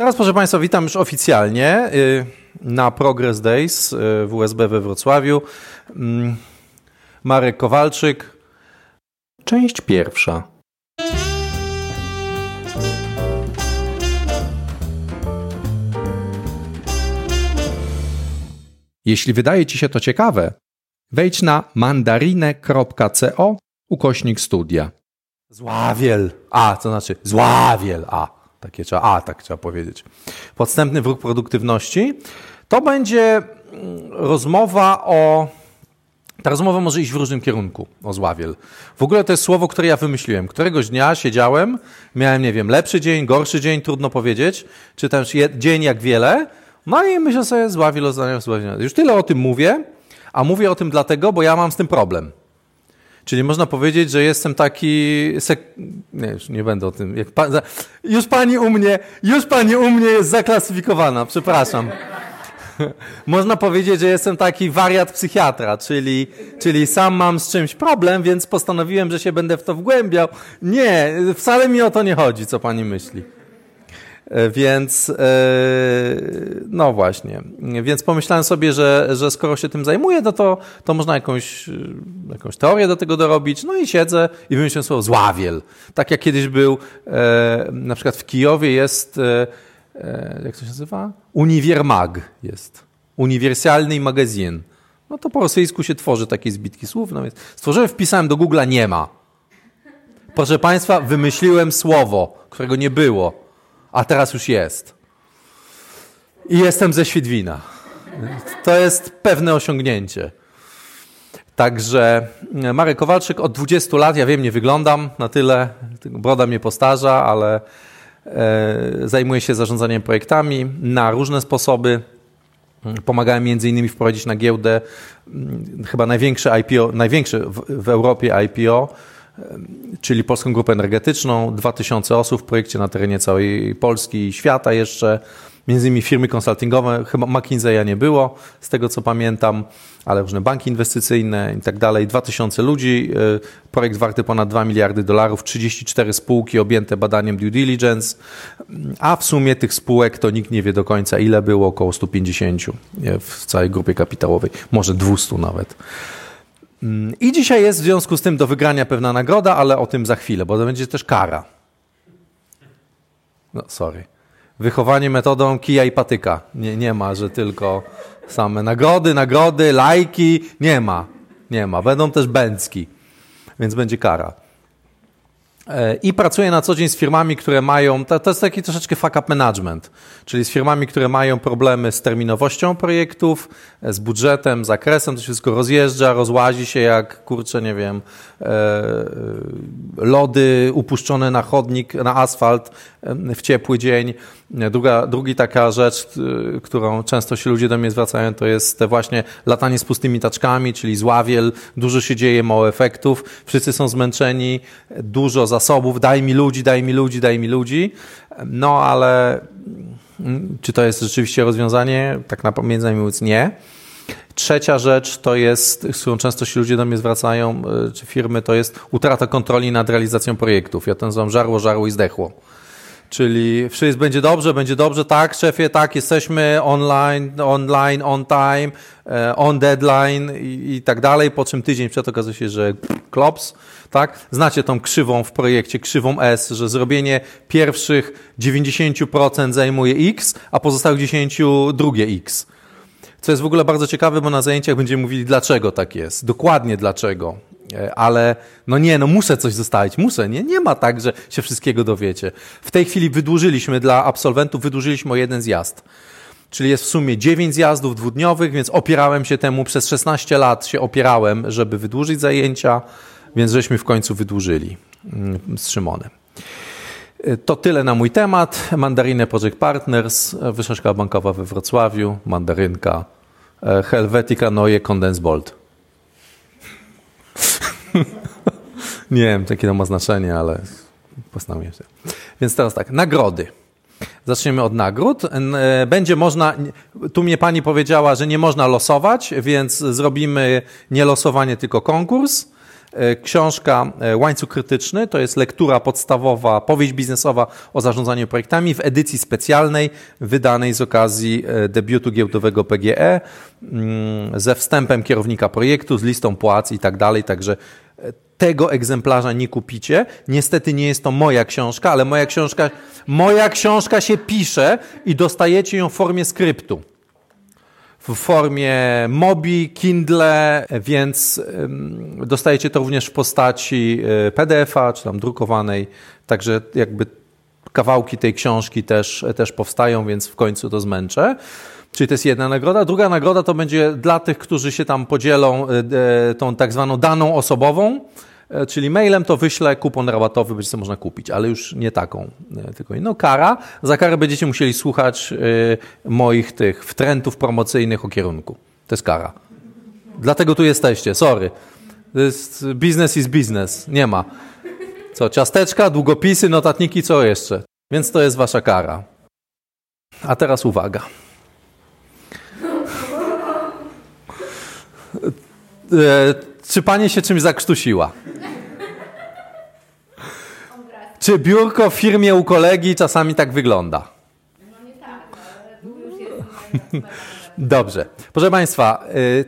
Teraz, proszę Państwa, witam już oficjalnie y, na Progress Days y, w USB we Wrocławiu. Mm, Marek Kowalczyk. Część pierwsza. Jeśli wydaje Ci się to ciekawe, wejdź na mandarinę.co ukośnik studia. Zławiel. A, to znaczy zławiel. A. Takie trzeba, a tak trzeba powiedzieć. Podstępny wróg produktywności. To będzie mm, rozmowa o. Ta rozmowa może iść w różnym kierunku o zławiel. W ogóle to jest słowo, które ja wymyśliłem. Któregoś dnia siedziałem, miałem, nie wiem, lepszy dzień, gorszy dzień, trudno powiedzieć, czy też dzień jak wiele. No i myślę sobie, zławiel zławiel. Już tyle o tym mówię, a mówię o tym dlatego, bo ja mam z tym problem. Czyli można powiedzieć, że jestem taki. Sek... Nie, już nie będę o tym. Już pani u mnie, już pani u mnie jest zaklasyfikowana, przepraszam. Można powiedzieć, że jestem taki wariat psychiatra, czyli, czyli sam mam z czymś problem, więc postanowiłem, że się będę w to wgłębiał. Nie, wcale mi o to nie chodzi, co pani myśli. E, więc, e, no właśnie. Więc pomyślałem sobie, że, że skoro się tym zajmuję, no to, to można jakąś, e, jakąś teorię do tego dorobić. No i siedzę i wymyśliłem słowo zławiel. Tak jak kiedyś był, na przykład w Kijowie jest, jak to się nazywa? Uniwiermag jest. Uniwersalny magazyn. No to po rosyjsku się tworzy takie zbitki słów. No więc stworzyłem, wpisałem do Google'a nie ma. Proszę Państwa, wymyśliłem słowo, którego nie było a teraz już jest. I jestem ze Świdwina. To jest pewne osiągnięcie. Także e, Marek Kowalczyk od 20 lat, ja wiem, nie wyglądam na tyle, broda mnie postarza, ale e, zajmuję się zarządzaniem projektami na różne sposoby. Pomagałem między innymi wprowadzić na giełdę mm, chyba największe IPO, największe w, w Europie IPO czyli Polską Grupę Energetyczną, 2000 osób w projekcie na terenie całej Polski i świata jeszcze, między innymi firmy konsultingowe, chyba McKinsey'a nie było, z tego co pamiętam, ale różne banki inwestycyjne i tak dalej, 2000 ludzi, e, projekt warty ponad 2 miliardy dolarów, 34 spółki objęte badaniem due diligence, a w sumie tych spółek to nikt nie wie do końca ile było, około 150 e, w całej grupie kapitałowej, może 200 nawet. Mm, I dzisiaj jest w związku z tym do wygrania pewna nagroda, ale o tym za chwilę, bo to będzie też kara. No, sorry. Wychowanie metodą kija i patyka. Nie, nie ma, że tylko same nagrody, nagrody, lajki. Nie ma. Nie ma. Będą też bęcki, więc będzie kara. E, I pracuję na co dzień z firmami, które mają, to, to jest taki troszeczkę fuck up management, czyli z firmami, które mają problemy z terminowością projektów, z budżetem, zakresem, to się wszystko rozjeżdża, rozłazi się jak, kurczę, nie wiem, e, lody upuszczone na chodnik, na asfalt w ciepły dzień. Druga, drugi taka rzecz, którą często się ludzie do mnie zwracają, to jest właśnie latanie z pustymi taczkami, czyli zławiel, dużo się dzieje, mało efektów, wszyscy są zmęczeni, dużo zasobów, daj mi ludzi, daj mi ludzi, daj mi ludzi, no ale mm, czy to jest rzeczywiście rozwiązanie? Tak na między nami mówiąc nie. Trzecia rzecz to jest, z którą często się ludzie do mnie zwracają, y, czy firmy, to jest utrata kontroli nad realizacją projektów. Ja ten nazywam żarło, żarło i zdechło. Czyli wszystko będzie dobrze, będzie dobrze, tak, szefie, tak, jesteśmy online, online, on time, e, on deadline i, i tak dalej, po czym tydzień przed okazuje się, że klops, tak? Znacie tą krzywą w projekcie, krzywą S, że zrobienie pierwszych 90% zajmuje X, a pozostałych 10 drugie X. Co jest w ogóle bardzo ciekawe, bo na zajęciach będziemy mówili, dlaczego tak jest, dokładnie dlaczego. E, ale no nie, no muszę coś zostawić, muszę, nie? Nie ma tak, że się wszystkiego dowiecie. W tej chwili wydłużyliśmy dla absolwentów, wydłużyliśmy o jeden zjazd. Czyli jest w sumie 9 zjazdów dwudniowych, więc opierałem się temu, przez 16 lat się opierałem, żeby wydłużyć zajęcia, więc żeśmy w końcu wydłużyli mm, z Szymonem. E, to tyle na mój temat. Mandarinę Project Partners, Wyższa Bankowa we Wrocławiu, Mandarynka, e, Helvetica Neue Condensbolt. nie wiem, jakie to ma znaczenie, ale postanowiłem się. Więc teraz tak, nagrody. Zaczniemy od nagród. E, będzie można, tu mnie pani powiedziała, że nie można losować, więc zrobimy nie losowanie, tylko konkurs. E, książka e, Łańcuch Krytyczny to jest lektura podstawowa, powieść biznesowa o zarządzaniu projektami w edycji specjalnej wydanej z okazji e, debiutu giełdowego PGE mm, ze wstępem kierownika projektu, z listą płac i tak dalej. Także tego egzemplarza nie kupicie. Niestety nie jest to moja książka, ale moja książka, moja książka się pisze i dostajecie ją w formie skryptu w formie Mobi, Kindle, więc dostajecie to również w postaci e, PDF-a czy tam drukowanej, także jakby kawałki tej książki też, też powstają, więc w końcu to zmęczę. Czyli to jest jedna nagroda. Druga nagroda to będzie dla tych, którzy się tam podzielą e, e, tą tak zwaną daną osobową. E, czyli mailem to wyślę kupon rabatowy, będzie można kupić, ale już nie taką, e, tylko inną. Kara, za karę będziecie musieli słuchać e, moich tych wtrętów promocyjnych o kierunku. To jest kara. Dlatego tu jesteście, sorry. To jest business is business, nie ma. Co, ciasteczka, długopisy, notatniki, co jeszcze? Więc to jest wasza kara. A teraz uwaga. Czy pani się czymś zakrztusiła? Czy biurko w firmie u kolegi czasami tak wygląda? No nie tak, ale już jest... Dobrze. Proszę Państwa, y,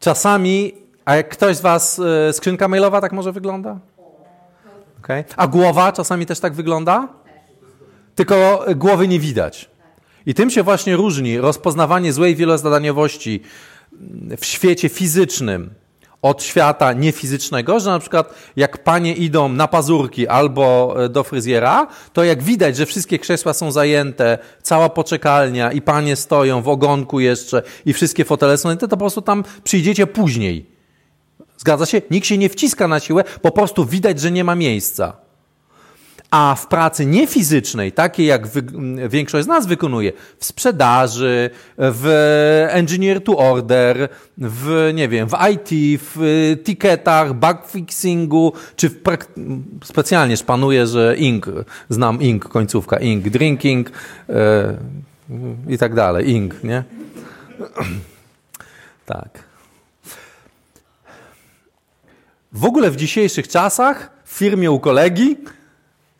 czasami, a jak ktoś z Was, y, skrzynka mailowa tak może wygląda? Okay. A głowa czasami też tak wygląda? Tylko głowy nie widać. I tym się właśnie różni rozpoznawanie złej wielozadaniowości w świecie fizycznym od świata niefizycznego, że na przykład jak panie idą na pazurki albo e, do fryzjera, to jak widać, że wszystkie krzesła są zajęte, cała poczekalnia i panie stoją w ogonku jeszcze i wszystkie fotele są zajęte, to po prostu tam przyjdziecie później. Zgadza się? Nikt się nie wciska na siłę, po prostu widać, że nie ma miejsca. A w pracy niefizycznej, takiej jak większość z nas wykonuje, w sprzedaży, w engineer to order, w, nie wiem, w IT, w ticketach, bug fixingu, czy w specjalnie szpanuje, że ink, znam ink, końcówka ink, drinking e, i tak dalej, ink, nie? tak. W ogóle w dzisiejszych czasach w firmie u kolegi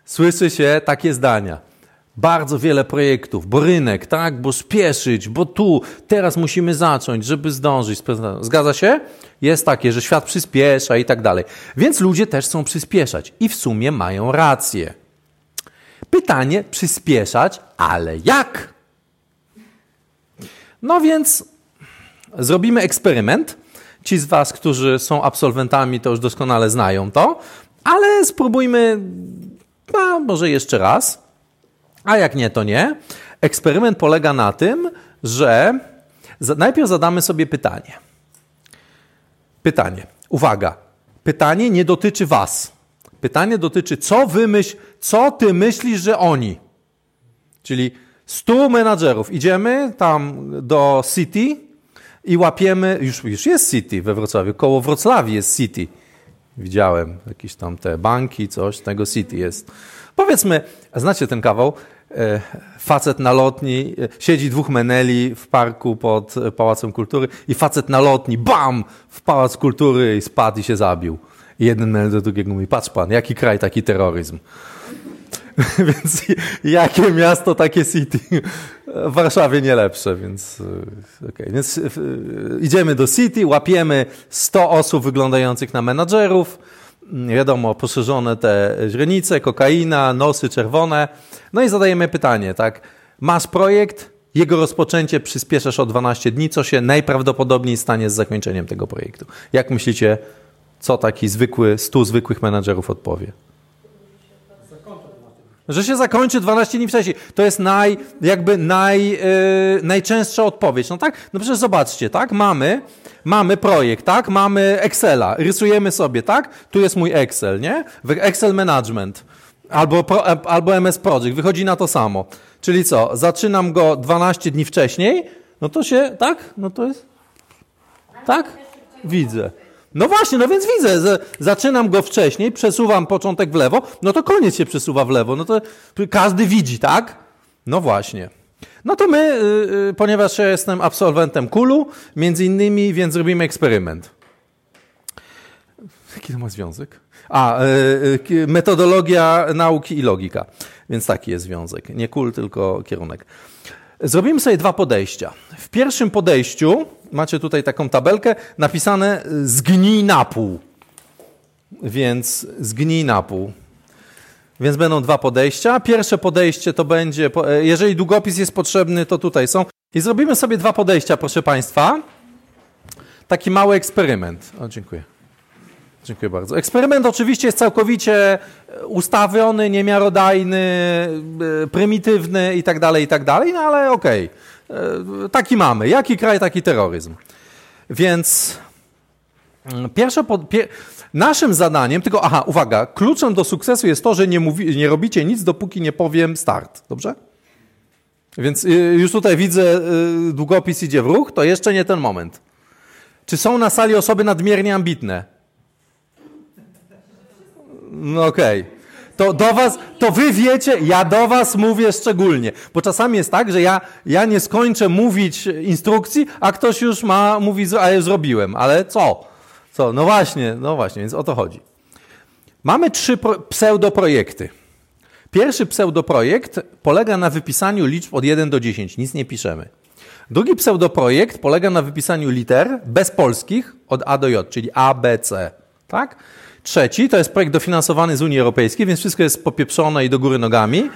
słyszy się takie zdania. Bardzo wiele projektów, bo rynek, tak, bo spieszyć, bo tu, teraz musimy zacząć, żeby zdążyć. Zgadza się? Jest takie, że świat przyspiesza i tak dalej. Więc ludzie też chcą przyspieszać i w sumie mają rację. Pytanie, przyspieszać, ale jak? No więc zrobimy eksperyment. Ci z Was, którzy są absolwentami, to już doskonale znają to, ale spróbujmy a może jeszcze raz. A jak nie, to nie. Eksperyment polega na tym, że najpierw zadamy sobie pytanie. Pytanie. Uwaga. Pytanie nie dotyczy was. Pytanie dotyczy, co wy myśl, co ty myślisz, że oni. Czyli 100 menadżerów. Idziemy tam do City i łapiemy, już, już jest City we Wrocławiu, koło Wrocławia jest City. Widziałem jakieś tam te banki, coś, tego City jest. Powiedzmy, znacie ten kawał? E, facet na lotni, e, siedzi dwóch meneli w parku pod Pałacem Kultury i facet na lotni, bam, w Pałac Kultury i spadł i się zabił. I jeden menel do drugiego mówi, patrz pan, jaki kraj, taki terroryzm. więc jakie miasto, takie city. W Warszawie nie lepsze, więc, e, okay. więc idziemy do city, łapiemy 100 osób wyglądających na menadżerów, wiadomo, poszerzone te źrenice, kokaina, nosy czerwone. No i zadajemy pytanie, tak? Masz projekt, jego rozpoczęcie przyspieszasz o 12 dni, co się najprawdopodobniej stanie z zakończeniem tego projektu. Jak myślicie, co taki zwykły, stu zwykłych menadżerów odpowie? Że się zakończy 12 dni wcześniej. To jest naj, jakby naj, yy, najczęstsza odpowiedź. No tak? No przecież zobaczcie, tak? Mamy, mamy projekt, tak? Mamy Excela. Rysujemy sobie, tak? Tu jest mój Excel, nie? Excel Management. Albo, pro, albo MS Project. Wychodzi na to samo. Czyli co? Zaczynam go 12 dni wcześniej, no to się, tak? No to jest... Tak? Widzę. No właśnie, no więc widzę, że zaczynam go wcześniej, przesuwam początek w lewo, no to koniec się przesuwa w lewo, no to każdy widzi, tak? No właśnie. No to my, yy, ponieważ ja jestem absolwentem Kulu, między innymi, więc robimy eksperyment. Jaki to ma związek? A, y, metodologia nauki i logika. Więc taki jest związek. Nie kul, tylko kierunek. Zrobimy sobie dwa podejścia. W pierwszym podejściu macie tutaj taką tabelkę napisane zgnij na pół. Więc zgnij na pół. Więc będą dwa podejścia. Pierwsze podejście to będzie, jeżeli długopis jest potrzebny, to tutaj są. I zrobimy sobie dwa podejścia, proszę Państwa. Taki mały eksperyment. O, dziękuję. Dziękuję bardzo. Eksperyment oczywiście jest całkowicie ustawiony, niemiarodajny, e, prymitywny i tak dalej, i tak dalej, no ale okej. Okay. E, taki mamy. Jaki kraj, taki terroryzm. Więc mm, pierwsze, pie, naszym zadaniem, tylko, aha, uwaga, kluczem do sukcesu jest to, że nie, mówi, nie robicie nic, dopóki nie powiem start. Dobrze? Więc y, już tutaj widzę, y, długopis idzie w ruch, to jeszcze nie ten moment. Czy są na sali osoby nadmiernie ambitne? No okej. Okay. To do was, to wy wiecie, ja do was mówię szczególnie. Bo czasami jest tak, że ja, ja nie skończę mówić instrukcji, a ktoś już ma, mówi, a ja zrobiłem. Ale co? Co? No właśnie, no właśnie, więc o to chodzi. Mamy trzy pro, pseudoprojekty. Pierwszy pseudoprojekt polega na wypisaniu liczb od 1 do 10, nic nie piszemy. Drugi pseudoprojekt polega na wypisaniu liter bez polskich od A do J, czyli A, B, C. Tak? Trzeci to jest projekt dofinansowany z Unii Europejskiej, więc wszystko jest popieprzone i do góry nogami.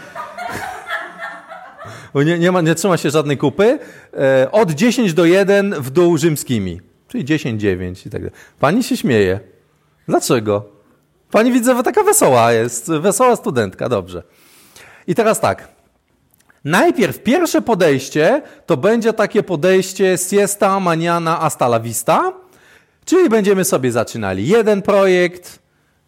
nie, nie, ma, nie trzyma się żadnej kupy. E, od 10 do 1 w dół rzymskimi, czyli 10, 9 i tak dalej. Pani się śmieje. Dlaczego? Pani widzę, że taka wesoła jest, wesoła studentka, dobrze. I teraz tak. Najpierw pierwsze podejście to będzie takie podejście siesta, maniana, hasta la vista, czyli będziemy sobie zaczynali jeden projekt,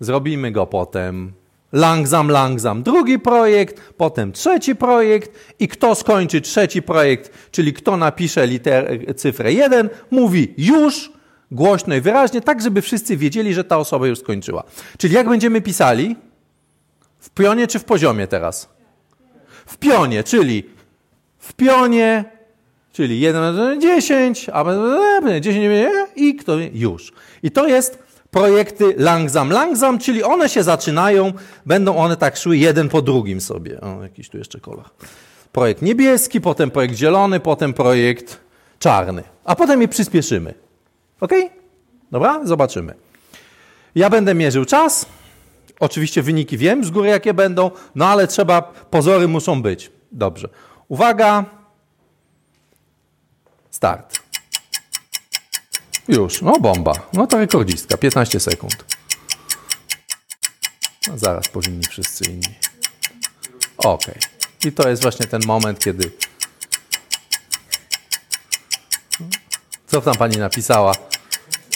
zrobimy go potem langsam, langsam drugi projekt, potem trzeci projekt i kto skończy trzeci projekt, czyli kto napisze liter, cyfrę 1, mówi już, głośno i wyraźnie, tak żeby wszyscy wiedzieli, że ta osoba już skończyła. Czyli jak będziemy pisali? W pionie czy w poziomie teraz? W pionie, czyli w pionie, czyli 1 10, a 10 i kto już. I to jest projekty langsam, langsam, czyli one się zaczynają, będą one tak szły jeden po drugim sobie. O, jakiś tu jeszcze kolor. Projekt niebieski, potem projekt zielony, potem projekt czarny. A potem je przyspieszymy. Ok? Dobra? Zobaczymy. Ja będę mierzył czas. Oczywiście wyniki wiem z góry, jakie będą, no ale trzeba, pozory muszą być. Dobrze. Uwaga. Start. Już. No bomba. No to rekordzistka. 15 sekund. No zaraz powinni wszyscy inni. Ok. I to jest właśnie ten moment, kiedy... Co tam pani napisała?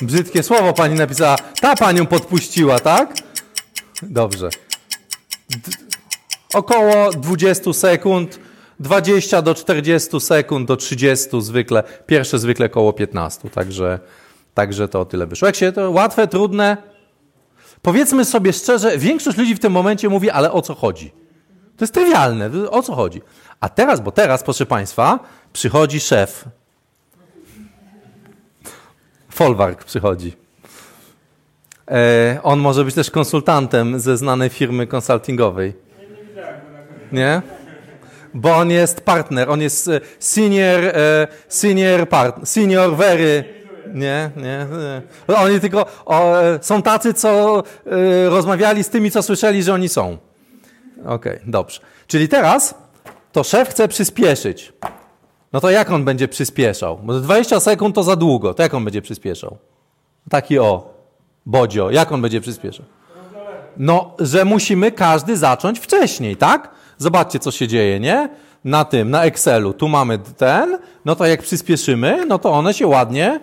Brzydkie słowo pani napisała. Ta panią podpuściła, tak? Dobrze. D około 20 sekund, 20 do 40 sekund, do 30 zwykle. Pierwsze zwykle około 15, także, także to tyle wyszło. Jak się to łatwe, trudne? Powiedzmy sobie szczerze, większość ludzi w tym momencie mówi, ale o co chodzi? To jest trywialne, o co chodzi? A teraz, bo teraz, proszę Państwa, przychodzi szef Folwark przychodzi. E, on może być też konsultantem ze znanej firmy konsultingowej. Nie? Bo on jest partner, on jest e, senior, e, senior, part, senior very. Nie, nie. nie. Oni tylko o, są tacy, co rozmawiali z tymi, co słyszeli, że oni są. Okej, okay, dobrze. Czyli teraz to szef chce przyspieszyć. No to jak on będzie przyspieszał? Bo 20 sekund to za długo. To jak on będzie przyspieszał? Taki o, Bodzio, jak on będzie przyspieszał? No, że musimy każdy zacząć wcześniej, tak? Zobaczcie, co się dzieje, nie? Na tym, na Excelu. Tu mamy ten, no to jak przyspieszymy, no to one się ładnie,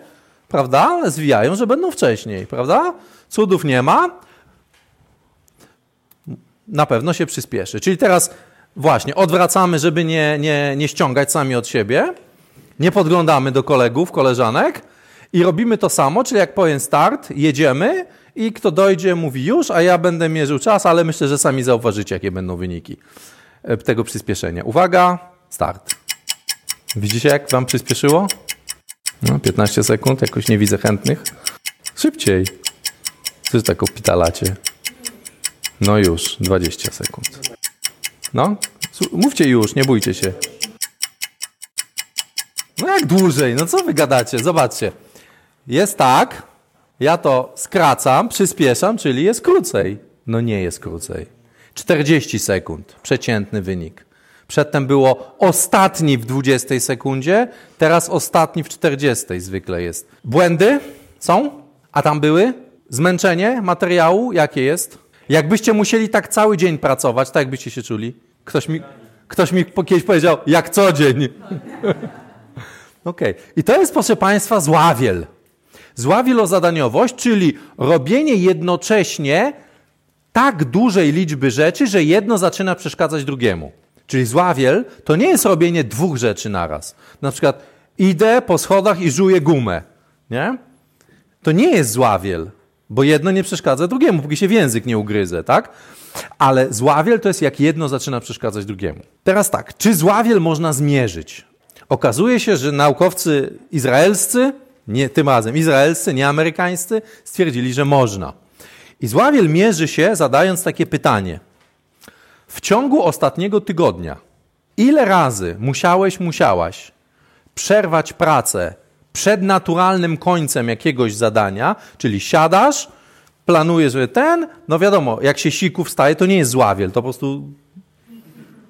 prawda, zwijają, że będą wcześniej, prawda? Cudów nie ma. Na pewno się przyspieszy. Czyli teraz Właśnie, odwracamy, żeby nie, nie, nie ściągać sami od siebie. Nie podglądamy do kolegów, koleżanek i robimy to samo, czyli jak powiem start, jedziemy i kto dojdzie, mówi już, a ja będę mierzył czas, ale myślę, że sami zauważycie, jakie będą wyniki tego przyspieszenia. Uwaga, start. Widzicie, jak wam przyspieszyło? No, 15 sekund, jakoś nie widzę chętnych. Szybciej. Coś tak opitalacie. No już, 20 sekund. No, mówcie już, nie bójcie się. No jak dłużej? No co wy gadacie? Zobaczcie. Jest tak, ja to skracam, przyspieszam, czyli jest krócej. No nie jest krócej. 40 sekund, przeciętny wynik. Przedtem było ostatni w 20 sekundzie, teraz ostatni w 40 zwykle jest. Błędy są? A tam były? Zmęczenie materiału? Jakie jest? Jakbyście musieli tak cały dzień pracować, tak jakbyście się czuli? Ktoś mi, ktoś mi kiedyś powiedział, jak co dzień. Okej. Okay. I to jest, proszę Państwa, zławiel. Zła wielozadaniowość, czyli robienie jednocześnie tak dużej liczby rzeczy, że jedno zaczyna przeszkadzać drugiemu. Czyli zławiel to nie jest robienie dwóch rzeczy naraz. Na przykład idę po schodach i żuję gumę. Nie? To nie jest zławiel, bo jedno nie przeszkadza drugiemu, póki się w język nie ugryzę, tak? Ale zławiel to jest jak jedno zaczyna przeszkadzać drugiemu. Teraz tak, czy zławiel można zmierzyć? Okazuje się, że naukowcy izraelscy, nie tym razem izraelscy, nie amerykańscy, stwierdzili, że można. I zławiel mierzy się zadając takie pytanie. W ciągu ostatniego tygodnia, ile razy musiałeś, musiałaś przerwać pracę przed naturalnym końcem jakiegoś zadania, czyli siadasz, planujesz, że ten, no wiadomo, jak się siku wstaje, to nie jest zławiel, to po prostu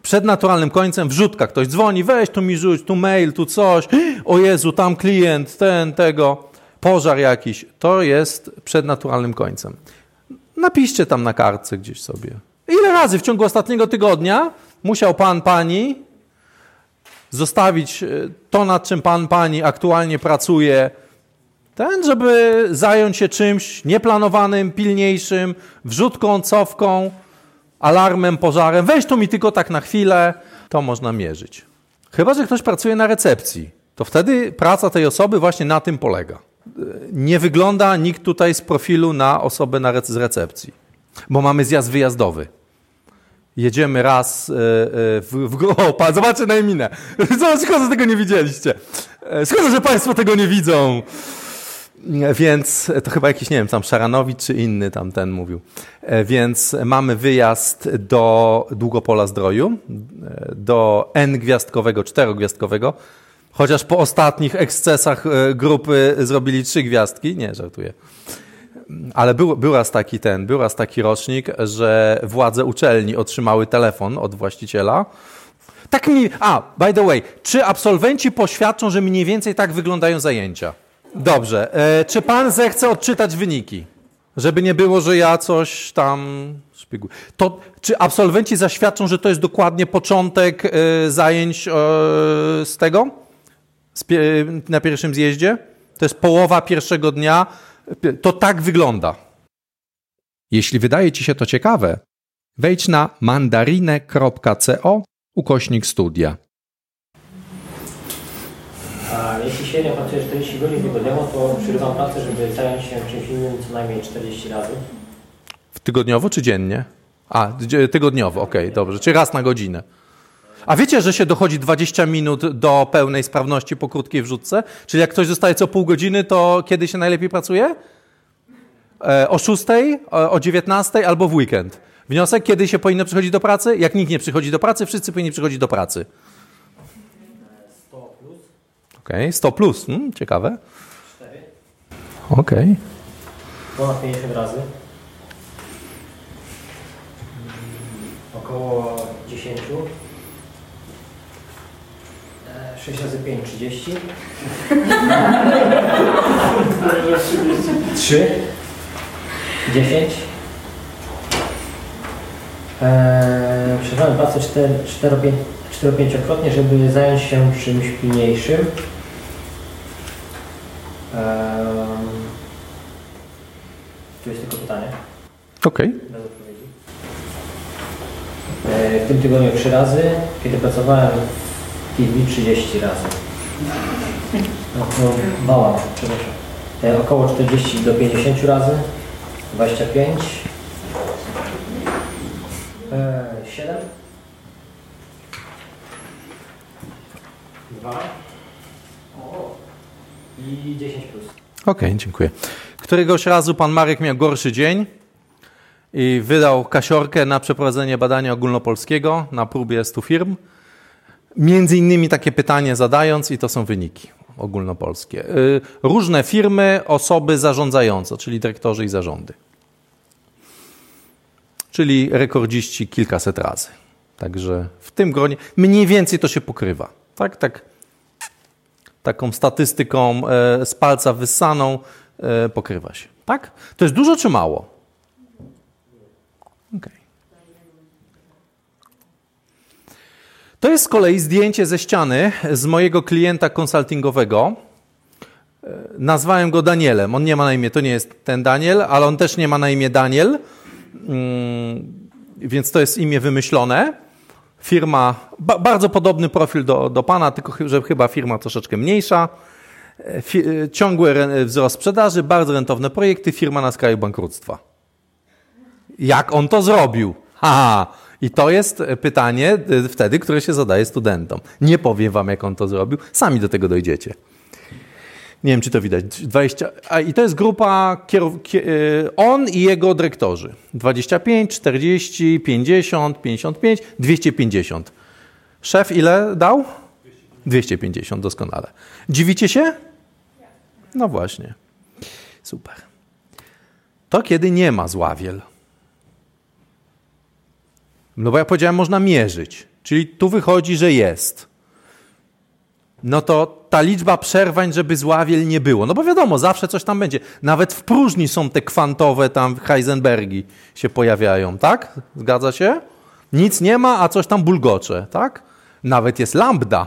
przed naturalnym końcem wrzutka, ktoś dzwoni, weź tu mi rzuć, tu mail, tu coś, o Jezu, tam klient, ten, tego, pożar jakiś. To jest przed naturalnym końcem. Napiszcie tam na kartce gdzieś sobie. Ile razy w ciągu ostatniego tygodnia musiał pan, pani zostawić e, to, nad czym pan, pani aktualnie pracuje, ten, żeby zająć się czymś nieplanowanym, pilniejszym, wrzutką, cofką, alarmem, pożarem. Weź to mi tylko tak na chwilę, to można mierzyć. Chyba, że ktoś pracuje na recepcji, to wtedy praca tej osoby właśnie na tym polega. Nie wygląda nikt tutaj z profilu na osobę na rec z recepcji, bo mamy zjazd wyjazdowy. Jedziemy raz e, e, w, w o, pan, zobaczcie na minę. Szkoda, że tego nie widzieliście. E, szkoda, że państwo tego nie widzą. Więc to chyba jakiś, nie wiem, tam Szaranowicz czy inny tam ten mówił. Więc mamy wyjazd do Długopola Zdroju, do N-gwiazdkowego, czterogwiazdkowego, chociaż po ostatnich ekscesach grupy zrobili trzy gwiazdki. Nie, żartuję. Ale był, był raz taki ten, był raz taki rocznik, że władze uczelni otrzymały telefon od właściciela. Tak mi. A, by the way, czy absolwenci poświadczą, że mniej więcej tak wyglądają zajęcia? Dobrze. E, czy pan zechce odczytać wyniki? Żeby nie było, że ja coś tam szpiegu. To czy absolwenci zaświadczą, że to jest dokładnie początek e, zajęć e, z tego? Na pierwszym zjeździe? To jest połowa pierwszego dnia. To tak wygląda. Jeśli wydaje Ci się to ciekawe, wejdź na mandarinę.co ukośnik studia. A jeśli średnio pracuję 40 godzin tygodniowo, to przerywam pracę, żeby zająć się czymś innym co najmniej 40 razy. W tygodniowo czy dziennie? A, tygodniowo, okej, okay, dobrze. Czyli raz na godzinę. A wiecie, że się dochodzi 20 minut do pełnej sprawności po krótkiej wrzutce? Czyli jak ktoś zostaje co pół godziny, to kiedy się najlepiej pracuje? E, o 6, o 19 albo w weekend. Wniosek, kiedy się powinno przychodzić do pracy? Jak nikt nie przychodzi do pracy, wszyscy powinni przychodzić do pracy. 100 plus. Okej, okay, 100 plus, hmm, ciekawe. 4. Okej. Okay. Ponad 50 razy. Około 10. 6 razy 5, 30. 3. 10. Eee, Przepraszam, pracę 4-5-krotnie, żeby zająć się czymś pilniejszym. Eee, tu jest tylko pytanie. Okej. Okay. Eee, w tym tygodniu 3 razy. Kiedy pracowałem TV 30 razy. No, no mała, przepraszam. E, około 40 do 50 razy. 25. E, 7. 2. I 10 plus. Okej, okay, dziękuję. Któregoś razu pan Marek miał gorszy dzień i wydał kasiorkę na przeprowadzenie badania ogólnopolskiego na próbie 100 firm. Między innymi takie pytanie zadając i to są wyniki ogólnopolskie. Y, różne firmy, osoby zarządzające, czyli dyrektorzy i zarządy. Czyli rekordziści kilkaset razy. Także w tym gronie mniej więcej to się pokrywa. Tak, tak. Taką statystyką e, z palca wyssaną e, pokrywa się. Tak? To jest dużo czy mało? Okay. To jest z kolei zdjęcie ze ściany z mojego klienta konsultingowego. E, nazwałem go Danielem. On nie ma na imię, to nie jest ten Daniel, ale on też nie ma na imię Daniel, mm, więc to jest imię wymyślone. Firma, ba bardzo podobny profil do, do pana, tylko że chyba firma troszeczkę mniejsza. E, e, ciągły wzrost sprzedaży, bardzo rentowne projekty, firma na skraju bankructwa. Jak on to zrobił? Haha. I to jest pytanie y, wtedy, które się zadaje studentom. Nie powiem wam, jak on to zrobił, sami do tego dojdziecie. Nie wiem, czy to widać. 20, a, I to jest grupa, kierow, y, on i jego dyrektorzy. 25, 40, 50, 55, 250. Szef ile dał? 250, doskonale. Dziwicie się? No właśnie. Super. To kiedy nie ma zławiel. No bo ja powiedziałem, można mierzyć. Czyli tu wychodzi, że jest. No to ta liczba przerwań, żeby zławiel nie było. No bo wiadomo, zawsze coś tam będzie. Nawet w próżni są te kwantowe tam Heisenbergi się pojawiają, tak? Zgadza się? Nic nie ma, a coś tam bulgocze, tak? Nawet jest lambda,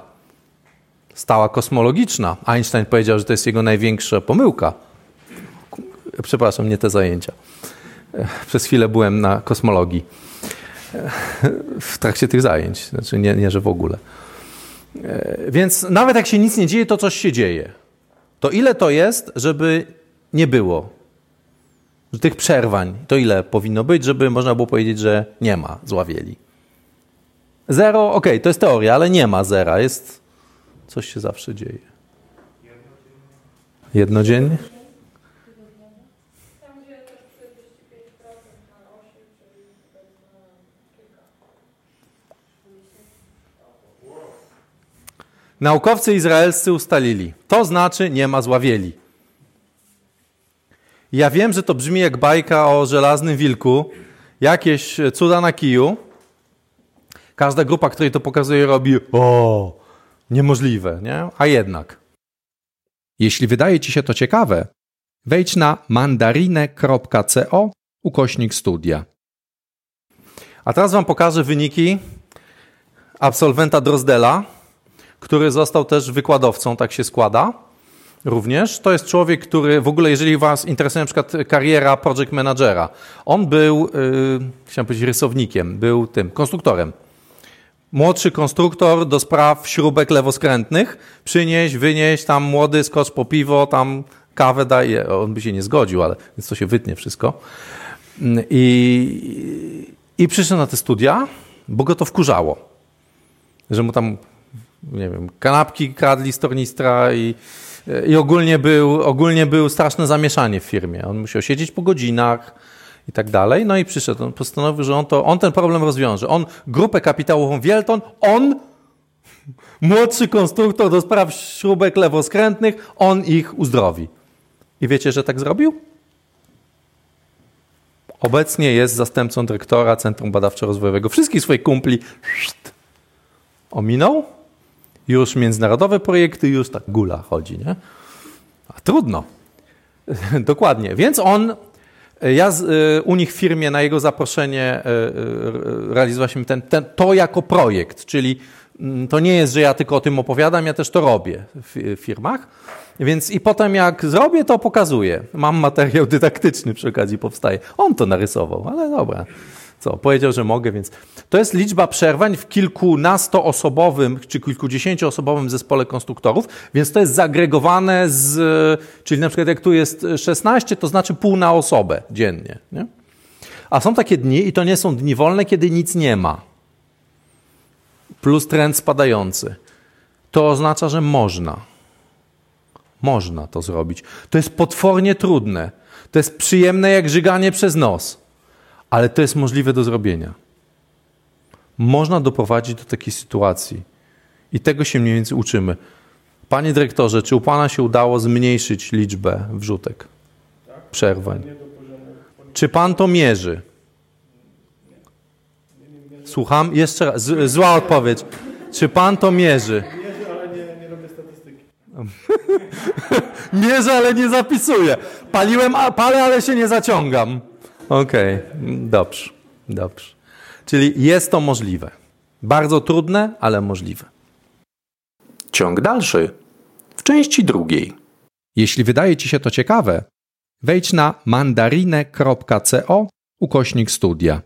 stała kosmologiczna. Einstein powiedział, że to jest jego największa pomyłka. Przepraszam, nie te zajęcia. Przez chwilę byłem na kosmologii w trakcie tych zajęć. Znaczy nie, nie, że w ogóle. E, więc nawet jak się nic nie dzieje, to coś się dzieje. To ile to jest, żeby nie było tych przerwań? To ile powinno być, żeby można było powiedzieć, że nie ma zławieli? Zero, okej, okay, to jest teoria, ale nie ma zera. Jest, coś się zawsze dzieje. Jednodziennie? Naukowcy izraelscy ustalili, to znaczy nie ma zławieli. Ja wiem, że to brzmi jak bajka o żelaznym wilku, jakieś cuda na kiju. Każda grupa, której to pokazuje, robi o, niemożliwe, nie? A jednak. Jeśli wydaje Ci się to ciekawe, wejdź na mandarinę.co ukośnik studia. A teraz Wam pokażę wyniki absolwenta Drozdela, który został też wykładowcą, tak się składa. Również. To jest człowiek, który w ogóle, jeżeli Was interesuje na przykład kariera project managera, on był, yy, chciałem powiedzieć, rysownikiem, był tym, konstruktorem. Młodszy konstruktor do spraw śrubek lewoskrętnych, przynieś, wynieś, tam młody, skocz po piwo, tam kawę daje. On by się nie zgodził, ale więc to się wytnie wszystko. I, i przyszedł na te studia, bo go to wkurzało. Że mu tam nie wiem, kanapki kradli z tornistra i, i ogólnie, był, ogólnie był straszne zamieszanie w firmie. On musiał siedzieć po godzinach i tak dalej. No i przyszedł, on postanowił, że on, to, on ten problem rozwiąże. On grupę kapitałową Wielton, on, młodszy konstruktor do spraw śrubek lewoskrętnych, on ich uzdrowi. I wiecie, że tak zrobił? Obecnie jest zastępcą dyrektora Centrum Badawczo-Rozwojowego. Wszystkich swoich kumpli ominął już międzynarodowe projekty, już tak gula chodzi, nie? A trudno. Dokładnie. Więc on, ja z, y, u nich w firmie na jego zaproszenie y, realizowaliśmy ten, ten, to jako projekt, czyli mm, to nie jest, że ja tylko o tym opowiadam, ja też to robię w firmach. Więc i potem jak zrobię, to pokazuję. Mam materiał dydaktyczny przy okazji powstaje. On to narysował, ale dobra co, powiedział, że mogę, więc to jest liczba przerwań w kilkunastoosobowym czy kilkudziesięcioosobowym zespole konstruktorów, więc to jest zagregowane z, czyli na przykład jak tu jest 16, to znaczy pół na osobę dziennie. Nie? A są takie dni, i to nie są dni wolne, kiedy nic nie ma. Plus trend spadający. To oznacza, że można. Można to zrobić. To jest potwornie trudne To jest przyjemne jak żyganie przez nos, ale to jest możliwe do zrobienia. Można doprowadzić do takiej sytuacji i tego się mniej więcej uczymy. Panie dyrektorze, czy u Pana się udało zmniejszyć liczbę wrzutek, przerwań? Czy Pan to mierzy? Słucham? Jeszcze raz. Z, zła odpowiedź. Czy Pan to mierzy? Mierzę, ale nie, nie robię statystyki. Mierzę, ale nie zapisuję. Paliłem, palę, ale się nie zaciągam. Okej, okay. dobrze, dobrze. Czyli jest to możliwe. Bardzo trudne, ale możliwe. Ciąg dalszy w części drugiej. Jeśli wydaje Ci się to ciekawe, wejdź na mandarinę.co ukośnik studia.